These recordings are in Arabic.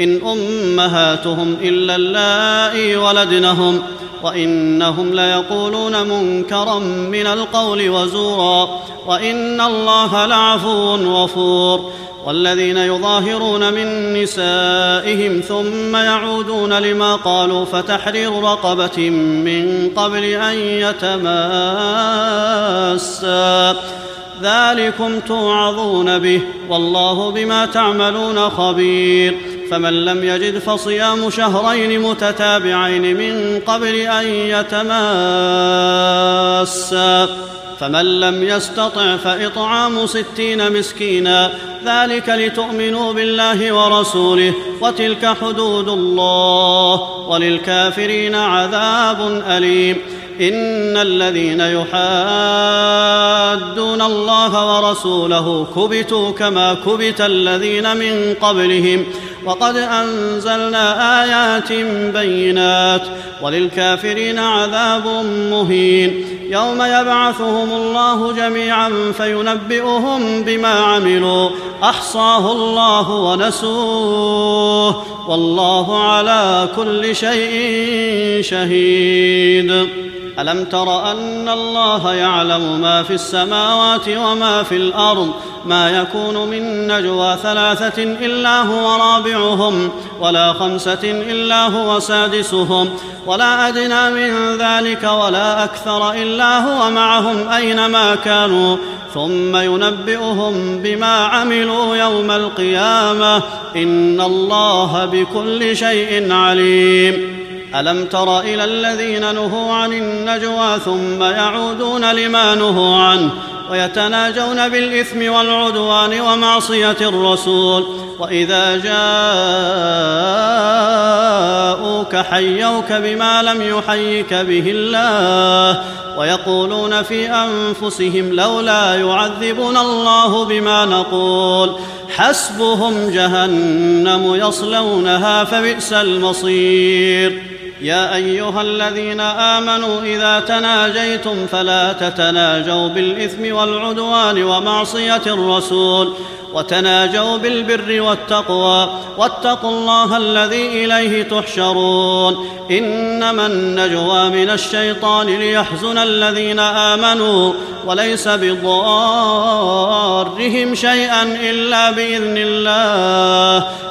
إن أمهاتهم إلا اللائي ولدنهم وإنهم ليقولون منكرا من القول وزورا وإن الله لعفو غفور والذين يظاهرون من نسائهم ثم يعودون لما قالوا فتحرير رقبة من قبل أن يتماسا ذلكم توعظون به والله بما تعملون خبير فمن لم يجد فصيام شهرين متتابعين من قبل أن يتماسا فمن لم يستطع فإطعام ستين مسكينا ذلك لتؤمنوا بالله ورسوله وتلك حدود الله وللكافرين عذاب أليم. إن الذين يحادون الله ورسوله كبتوا كما كبت الذين من قبلهم. وقد أنزلنا آيات بينات وللكافرين عذاب مهين يوم يبعثهم الله جميعا فينبئهم بما عملوا أحصاه الله ونسوه والله على كل شيء شهيد ألم تر أن الله يعلم ما في السماوات وما في الأرض؟ ما يكون من نجوى ثلاثة إلا هو رابعهم ولا خمسة إلا هو سادسهم. ولا أدنى من ذلك ولا أكثر إلا هو معهم أينما كانوا. ثم ينبئهم بما عملوا يوم القيامة. إن الله بكل شيء عليم. ألم تر إلى الذين نهوا عن النجوى ثم يعودون لما نهوا عنه ويتناجون بالإثم والعدوان ومعصية الرسول وإذا جاءوك حيوك بما لم يحيك به الله ويقولون في أنفسهم لولا يعذبنا الله بما نقول حسبهم جهنم يصلونها فبئس المصير يا أيها الذين آمنوا إذا تناجيتم فلا تتناجوا بالإثم والعدوان ومعصية الرسول وتناجوا بالبر والتقوى واتقوا الله الذي إليه تحشرون. إنما النجوى من الشيطان ليحزن الذين آمنوا وليس بضارهم شيئا إلا بإذن الله.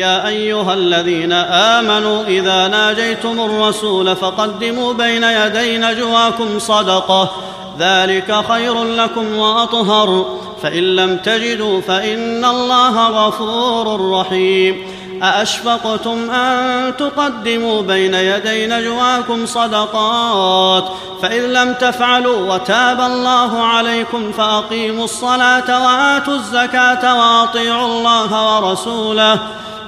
يا أيها الذين آمنوا إذا ناجيتم الرسول فقدموا بين يدي نجواكم صدقة. ذلك خير لكم وأطهر. فإن لم تجدوا فإن الله غفور رحيم. أأشفقتم أن تقدموا بين يدي نجواكم صدقات؟ فإذ لم تفعلوا وتاب الله عليكم فأقيموا الصلاة وآتوا الزكاة وأطيعوا الله ورسوله.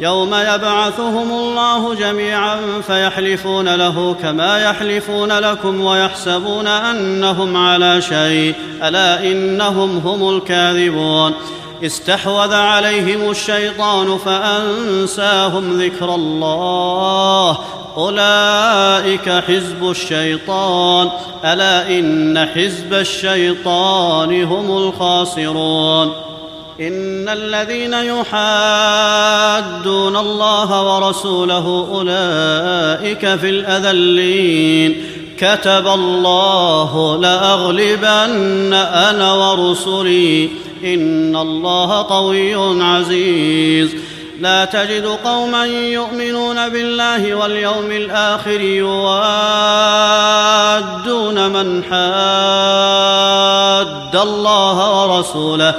يوم يبعثهم الله جميعا فيحلفون له كما يحلفون لكم ويحسبون أنهم على شيء. ألا إنهم هم الكاذبون. استحوذ عليهم الشيطان فأنساهم ذكر الله. أولئك حزب الشيطان. ألا إن حزب الشيطان هم الخاسرون. إن الذين يحادون الله ورسوله أولئك في الأذلين. كتب الله لأغلبن أنا ورسلي. إن الله قوي عزيز. لا تجد قوما يؤمنون بالله واليوم الآخر يوادون من حاد الله ورسوله.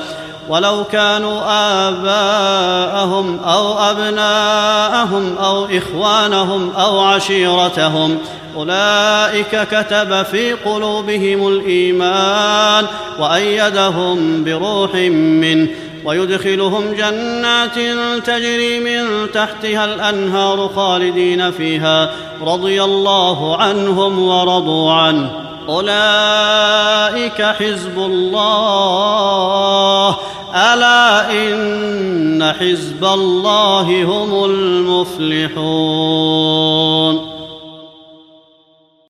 ولو كانوا آباءهم أو أبناءهم أو إخوانهم أو عشيرتهم أولئك كتب في قلوبهم الإيمان وأيدهم بروح منه ويدخلهم جنات تجري من تحتها الأنهار خالدين فيها رضي الله عنهم ورضوا عنه. أولئك حزب الله. ألا إن حزب الله هم المفلحون.